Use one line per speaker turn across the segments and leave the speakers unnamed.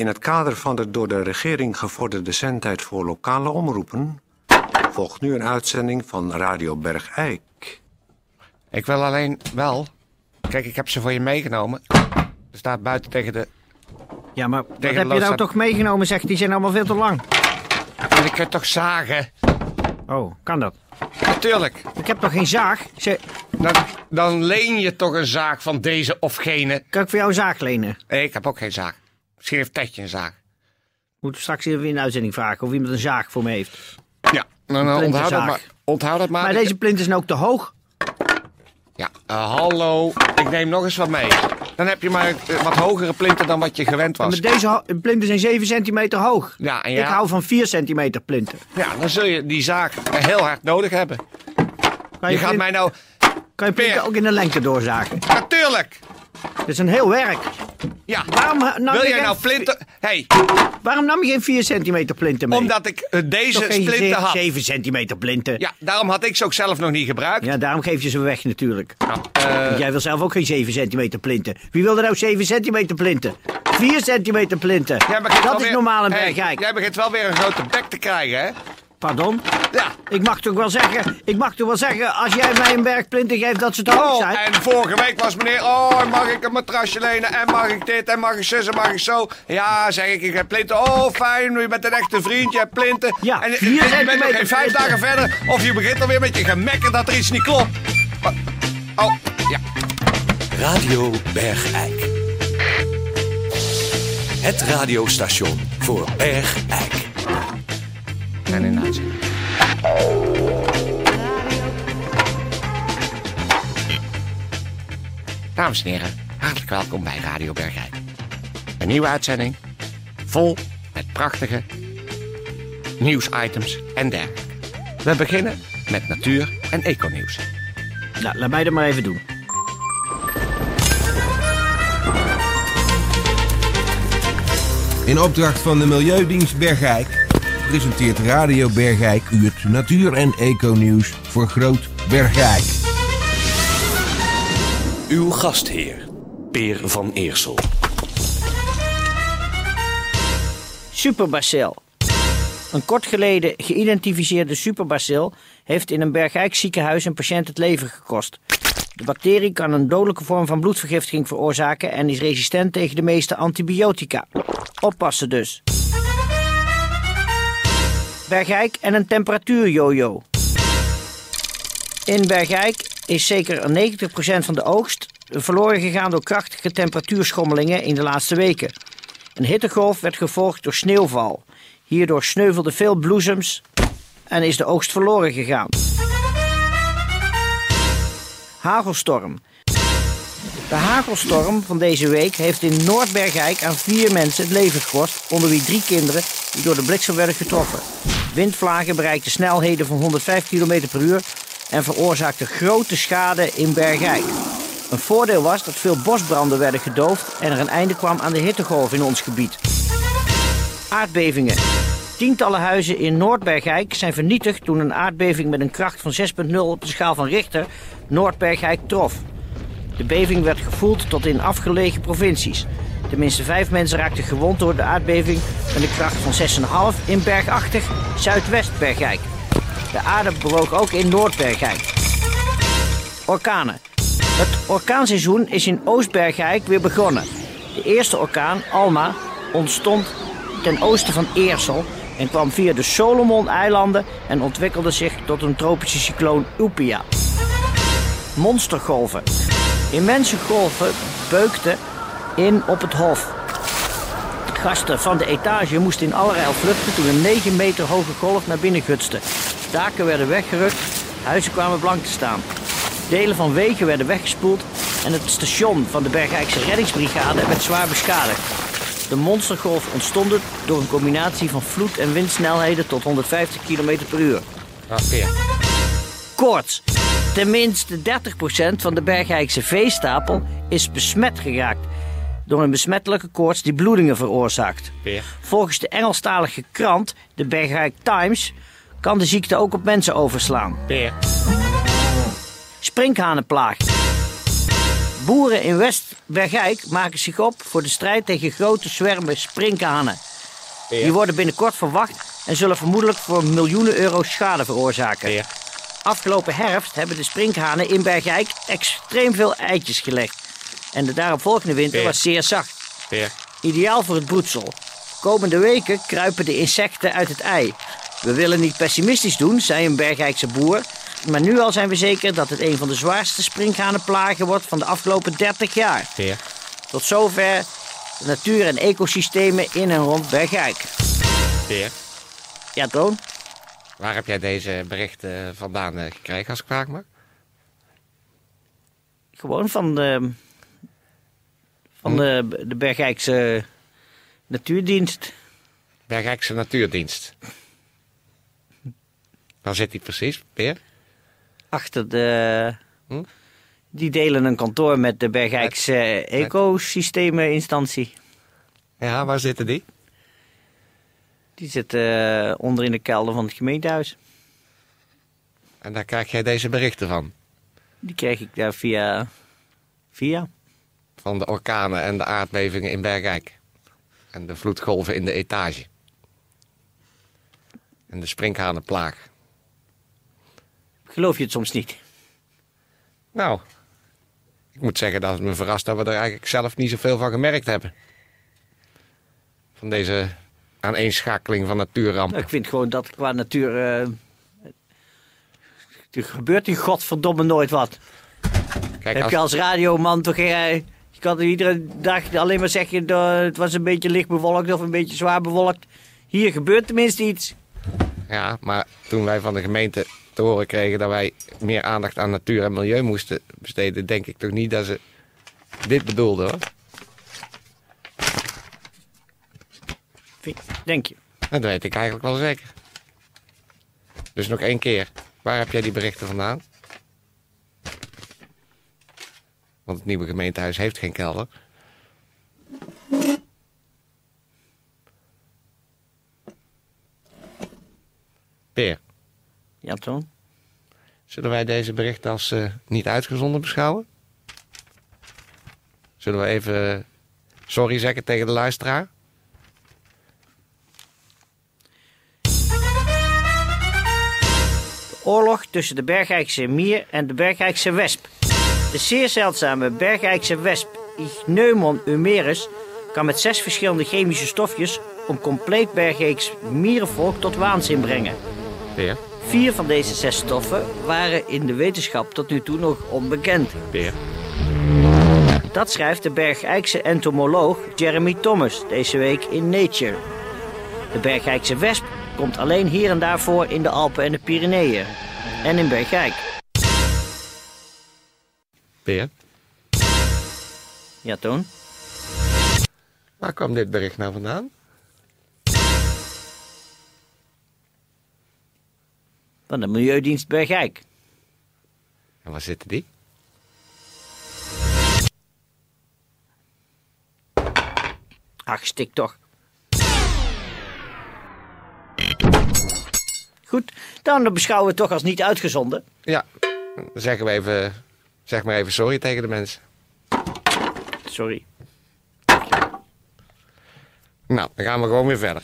In het kader van de door de regering gevorderde zendtijd voor lokale omroepen... volgt nu een uitzending van Radio Bergijk.
Ik wil alleen wel... Kijk, ik heb ze voor je meegenomen. Er staat buiten tegen de...
Ja, maar wat heb je nou toch meegenomen? Zegt die zijn allemaal veel te lang.
En ik kan toch zagen?
Oh, kan dat?
Natuurlijk.
Ik heb toch geen zaag? Ze,
Dan, dan leen je toch een zaag van deze of gene.
kan ik voor jou een zaag lenen?
Nee, ik heb ook geen zaag. Misschien heeft Tetje een zaag.
Moet straks even in de uitzending vragen of iemand een zaag voor me heeft.
Ja, dan uh, onthoud dat
plinterzaag.
maar. Onthoud dat maar.
Maar deze plinters zijn ook te hoog.
Ja, eh, hallo. Ik neem nog eens wat mee. Dan heb je maar eh, wat hogere plinten dan wat je gewend was.
Met deze plinters zijn 7 centimeter hoog.
Ja, en ja,
Ik hou van 4 centimeter plinten.
ja, dan zul je die zaak heel hard nodig hebben.
Kan
Je
je,
gaat
plint-
mij nou...
kan je plinten ook in de lengte doorzagen?
Natuurlijk!
Dat is een heel werk.
Ja.
Waarom ha- nam
Wil jij nou plinten... hey,
Waarom nam je geen 4 centimeter plinten mee?
omdat ik eh, deze splinten had.
7 centimeter plinten.
Ja, daarom had ik ze ook zelf nog niet gebruikt.
Ja, daarom geef je ze weg natuurlijk.
Nou, eh,
Want jij wil zelf ook geen 7 centimeter plinten. Wie wil er nou 7 centimeter plinten? 4 centimeter plinten. Dat is
weer-
normaal in
hey,
Bergijk.
Jij begint wel weer een grote bek te krijgen, hè?
Pardon?
Ja.
Ik mag toch wel zeggen, ik mag toch wel zeggen, als jij mij een berg plinten geeft dat ze te hoog
Oh,
zijn.
en vorige week was meneer, oh, mag ik een matrasje lenen? En mag ik dit? En mag ik zus? En mag ik zo? Ja, zeg ik, ik heb plinten. Oh, fijn, je bent een echte vriend, je hebt plinten.
Ja,
en
vier
je bent nog geen vijf dagen verder. Of je begint alweer met je gemekker dat er iets niet klopt. Oh, ja.
Radio Bergijk. Het radiostation voor Bergijk.
En in uitzending. Dames en heren, hartelijk welkom bij Radio Bergijk. Een nieuwe uitzending, vol met prachtige nieuwsitems en dergelijke. We beginnen met natuur- en econieuws.
Nou, laat mij dat maar even doen.
In opdracht van de Milieudienst Bergijk presenteert Radio Bergijk u het natuur- en eco-nieuws voor Groot Bergijk.
Uw gastheer, Peer van Eersel.
Superbacil. Een kort geleden geïdentificeerde superbacil heeft in een Bergijk ziekenhuis een patiënt het leven gekost. De bacterie kan een dodelijke vorm van bloedvergiftiging veroorzaken en is resistent tegen de meeste antibiotica. Oppassen dus. Bergijk en een temperatuurjojo. In Bergijk is zeker 90% van de oogst verloren gegaan door krachtige temperatuurschommelingen in de laatste weken. Een hittegolf werd gevolgd door sneeuwval. Hierdoor sneuvelden veel bloesems en is de oogst verloren gegaan. Hagelstorm. De hagelstorm van deze week heeft in Noordbergijk aan vier mensen het leven gekost, onder wie drie kinderen die door de bliksem werden getroffen. Windvlagen bereikten snelheden van 105 km per uur en veroorzaakten grote schade in Bergijk. Een voordeel was dat veel bosbranden werden gedoofd en er een einde kwam aan de hittegolf in ons gebied. Aardbevingen. Tientallen huizen in Noordbergijk zijn vernietigd toen een aardbeving met een kracht van 6,0 op de schaal van Richter Noordbergijk trof. De beving werd gevoeld tot in afgelegen provincies. Tenminste vijf mensen raakten gewond door de aardbeving met een kracht van 6,5 in bergachtig Zuidwest-Bergijk. De aarde bewoog ook in Noordbergijk. Orkanen. Het orkaanseizoen is in Oostbergijk weer begonnen. De eerste orkaan, Alma, ontstond ten oosten van Eersel en kwam via de Solomon-eilanden en ontwikkelde zich tot een tropische cycloon Upia. Monstergolven. Immense golven beukten in op het hof. Gasten van de etage moesten in allerijl vluchten toen een 9 meter hoge golf naar binnen gutste. Daken werden weggerukt, huizen kwamen blank te staan. Delen van wegen werden weggespoeld en het station van de Bergijkse reddingsbrigade werd zwaar beschadigd. De monstergolf ontstonden door een combinatie van vloed- en windsnelheden tot 150 km per uur.
Ah.
Koorts. Tenminste 30% van de Bergijkse veestapel is besmet geraakt door een besmettelijke koorts die bloedingen veroorzaakt.
Peer.
Volgens de Engelstalige krant, de Bergijk Times, kan de ziekte ook op mensen overslaan.
Peer.
Sprinkhanenplaag. Boeren in West-Bergijk maken zich op voor de strijd tegen grote zwermen sprinkhanen. Die worden binnenkort verwacht en zullen vermoedelijk voor miljoenen euro schade veroorzaken.
Peer.
Afgelopen herfst hebben de sprinkhanen in Bergijk extreem veel eitjes gelegd. En de daaropvolgende winter
Peer.
was zeer zacht.
Peer.
Ideaal voor het broedsel. Komende weken kruipen de insecten uit het ei. We willen niet pessimistisch doen, zei een Bergijkse boer. Maar nu al zijn we zeker dat het een van de zwaarste sprinkhanenplagen wordt van de afgelopen 30 jaar.
Peer.
Tot zover de natuur en ecosystemen in en rond Bergijk.
Peer.
Ja, Toon?
Waar heb jij deze berichten vandaan eh, gekregen, als ik vraag mag?
Gewoon van de, van de, de Bergijkse Natuurdienst.
Bergijkse Natuurdienst. Waar zit die precies, Peer?
Achter de...
Hm?
Die delen een kantoor met de Bergijkse ecosystemeninstantie.
Ja, waar zitten die?
Die zit eh, onder in de kelder van het gemeentehuis.
En daar krijg jij deze berichten van.
Die kreeg ik daar via... Via?
Van de orkanen en de aardbevingen in Bergijk. En de vloedgolven in de etage. En de sprinkhanenplaag.
Geloof je het soms niet?
Nou, ik moet zeggen dat het me verrast dat we er eigenlijk zelf niet zoveel van gemerkt hebben. Van deze aaneenschakeling van natuurrampen.
Nou, ik vind gewoon dat qua natuur... eh, er gebeurt in godverdomme nooit wat.
Kijk,
Heb
als,
je als radioman toch... eh, je kan iedere dag alleen maar zeggen... dat het was een beetje licht bewolkt of een beetje zwaar bewolkt. Hier gebeurt tenminste iets.
Ja, maar toen wij van de gemeente te horen kregen dat wij meer aandacht aan natuur en milieu moesten besteden, denk ik toch niet dat ze dit bedoelden hoor.
Denk je?
Dat weet ik eigenlijk wel zeker. Dus nog één keer. Waar heb jij die berichten vandaan? Want het nieuwe gemeentehuis heeft geen kelder. Peer,
Ja, Toon?
zullen wij deze berichten als eh, niet uitgezonden beschouwen? Zullen we even sorry zeggen tegen de luisteraar?
Oorlog tussen de Bergijkse mier en de Bergijkse wesp. De zeer zeldzame Bergijkse wesp Ichneumon humerus kan met zes verschillende chemische stofjes een compleet Bergijks mierenvolk tot waanzin brengen.
Peer,
Vier van deze zes stoffen waren in de wetenschap tot nu toe nog onbekend.
Peer.
Dat schrijft de Bergijkse entomoloog Jeremy Thomas deze week in Nature. De Bergijkse wesp komt alleen hier en daar voor in de Alpen en de Pyreneeën. En in Bergijk.
Peer.
Ja, Toon?
Waar kwam dit bericht nou vandaan?
Van de Milieudienst Bergijk.
En waar zitten die?
Ach, stik toch. Goed, dan beschouwen we het toch als niet uitgezonden.
Ja, dan zeggen we even, zeg maar even sorry tegen de mensen.
Sorry.
Nou, dan gaan we gewoon weer verder.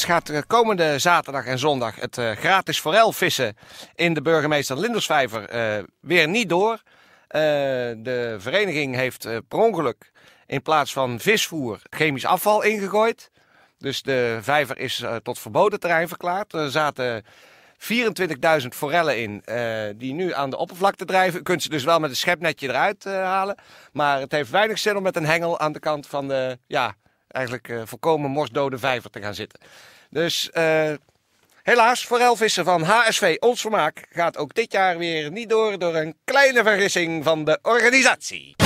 Gaat eh, komende zaterdag en zondag het eh, gratis forelvissen in de burgemeester Lindersvijver eh, weer niet door. Eh, de vereniging heeft per ongeluk in plaats van visvoer chemisch afval ingegooid. Dus de vijver is tot verboden terrein verklaard. Er zaten 24.000 forellen in die nu aan de oppervlakte drijven. U kunt ze dus wel met een schepnetje eruit halen. Maar het heeft weinig zin om met een hengel aan de kant van de, ja, eigenlijk eh, volkomen morsdode vijver te gaan zitten. Dus eh, helaas, forelvissen van HSV Ons Vermaak gaat ook dit jaar weer niet door door een kleine vergissing van de organisatie.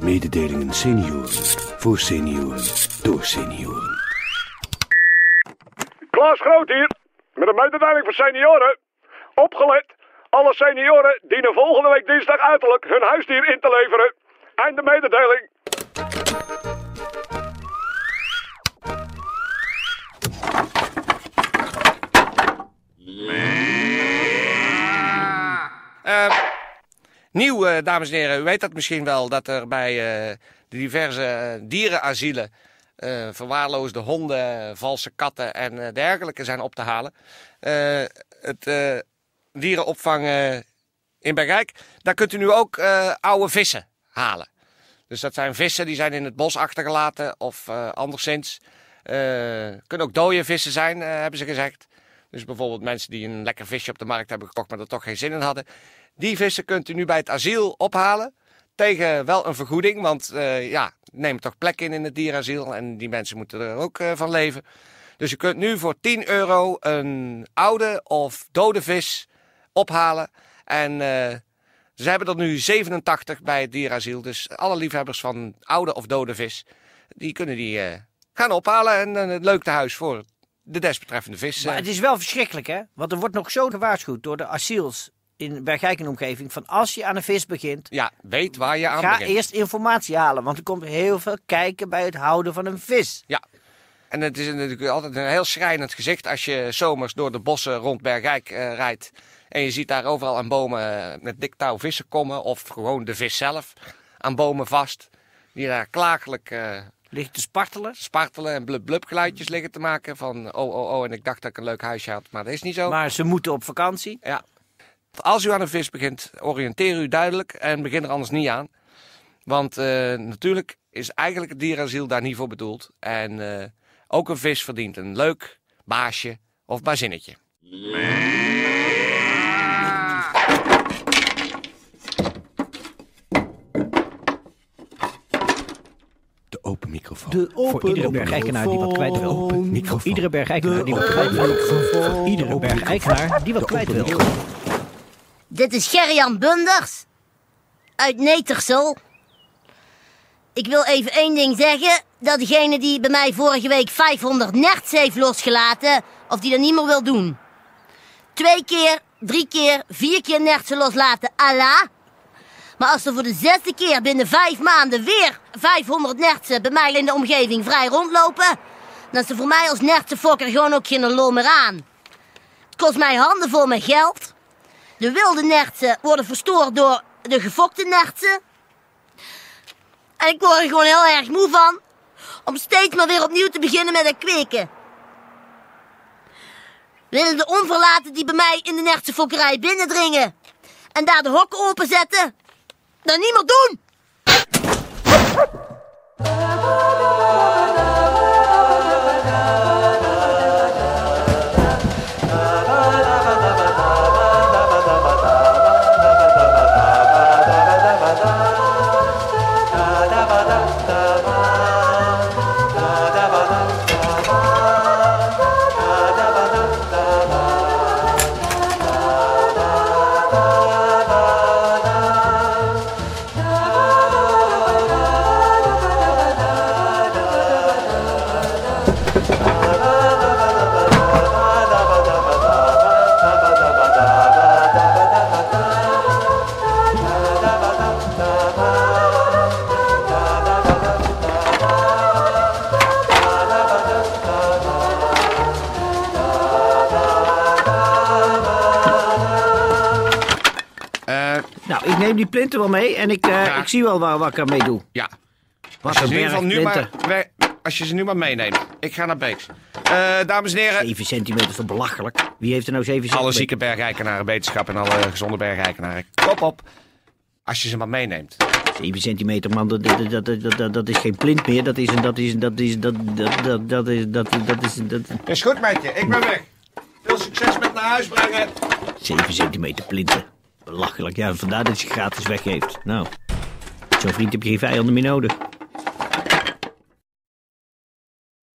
Mededelingen senioren. Voor senioren. Door senioren.
Klaas Groot hier, met een mededeling voor senioren. Opgelet, alle senioren dienen volgende week dinsdag uiterlijk hun huisdier in te leveren. Einde mededeling.
Eh, nieuw, eh, dames en heren, u weet dat misschien wel, dat er bij eh, de diverse eh, dierenasielen eh, verwaarloosde honden, valse katten en eh, dergelijke zijn op te halen. Eh, het eh, dierenopvang in Bergijk, daar kunt u nu ook eh, oude vissen halen. Dus dat zijn vissen die zijn in het bos achtergelaten of eh, anderszins. Eh kunnen ook dode vissen zijn, hebben ze gezegd. Dus bijvoorbeeld mensen die een lekker visje op de markt hebben gekocht, maar er toch geen zin in hadden. Die vissen kunt u nu bij het asiel ophalen. Tegen wel een vergoeding, want eh, ja, neem toch plek in in het dierasiel. En die mensen moeten er ook van leven. Dus je kunt nu voor 10 euro een oude of dode vis ophalen. En eh, ze hebben er nu 87 bij het dierasiel. Dus alle liefhebbers van oude of dode vis, die kunnen die eh, gaan ophalen. En een leuk tehuis voor de desbetreffende vis.
Maar
eh.
het is wel verschrikkelijk, hè? Want er wordt nog zo gewaarschuwd door de asiels in Bergijk en omgeving... van als je aan een vis begint,
Ja, weet waar je aan
ga
begint.
eerst informatie halen. Want er komt heel veel kijken bij het houden van een vis.
Ja. En het is natuurlijk altijd een heel schrijnend gezicht als je zomers door de bossen rond Bergijk eh, rijdt. En je ziet daar overal aan bomen eh, met dik touw vissen komen. Of gewoon de vis zelf aan bomen vast. Die daar klagelijk eh,
Ligt te spartelen.
spartelen en blub blub geluidjes liggen te maken. Van oh oh oh en ik dacht dat ik een leuk huisje had. Maar dat is niet zo.
Maar ze moeten op vakantie.
Ja. Als u aan een vis begint, oriënteer u duidelijk en begin er anders niet aan. Want natuurlijk is eigenlijk het dierasiel daar niet voor bedoeld. En ook een vis verdient een leuk baasje of bazinnetje.
De open microfoon.
De open
Voor iedere bergijkenaar die wat kwijt wil.
Open microfoon.
Iedere bergijkenaar die wat kwijt wil. Voor iedere bergijkenaar die wat kwijt wil.
Dit is Gerjan Bunders uit Netersel. Ik wil even één ding zeggen. Dat degene die bij mij vorige week 500 nerts heeft losgelaten, of die dat niet meer wil doen. Twee keer, drie keer, vier keer nertsen loslaten, Allah. Maar als er voor de zesde keer binnen vijf maanden weer 500 nertsen bij mij in de omgeving vrij rondlopen, dan is er voor mij als nertsenfokker gewoon ook geen lol meer aan. Het kost mij handen vol met geld. De wilde nertsen worden verstoord door de gefokte nertsen. Ik word er gewoon heel erg moe van. Om steeds maar weer opnieuw te beginnen met het kweken. Willen de onverlaten die bij mij in de nertsenfokkerij binnendringen... en daar de hokken openzetten... dan niet meer doen!
Neem die plinten wel mee en ik, eh, ik zie wel waar, wat ik ermee doe.
ja.
Wat
Als je,
een
nu maar, we- als je ze nu maar meeneemt. Ik ga naar Beeks. Eh, dames en heren,
7 centimeter toch belachelijk? Wie heeft er nou 7
alle
centimeter?
zieke bergrijkenaren, wetenschap en alle gezonde bergrijkenaren. Kop op. Als je ze maar meeneemt.
7 centimeter, man, dat, dat, dat, dat, is geen plint meer. Dat is een, dat is, dat is, dat, dat, dat, dat is, dat, dat is, dat,
Is goed, meidje. Ik ben weg. Veel succes met naar huis brengen.
7 centimeter plinten. Belachelijk, ja, vandaar dat je gratis weggeeft. Nou, zo'n vriend heb je geen vijanden meer nodig.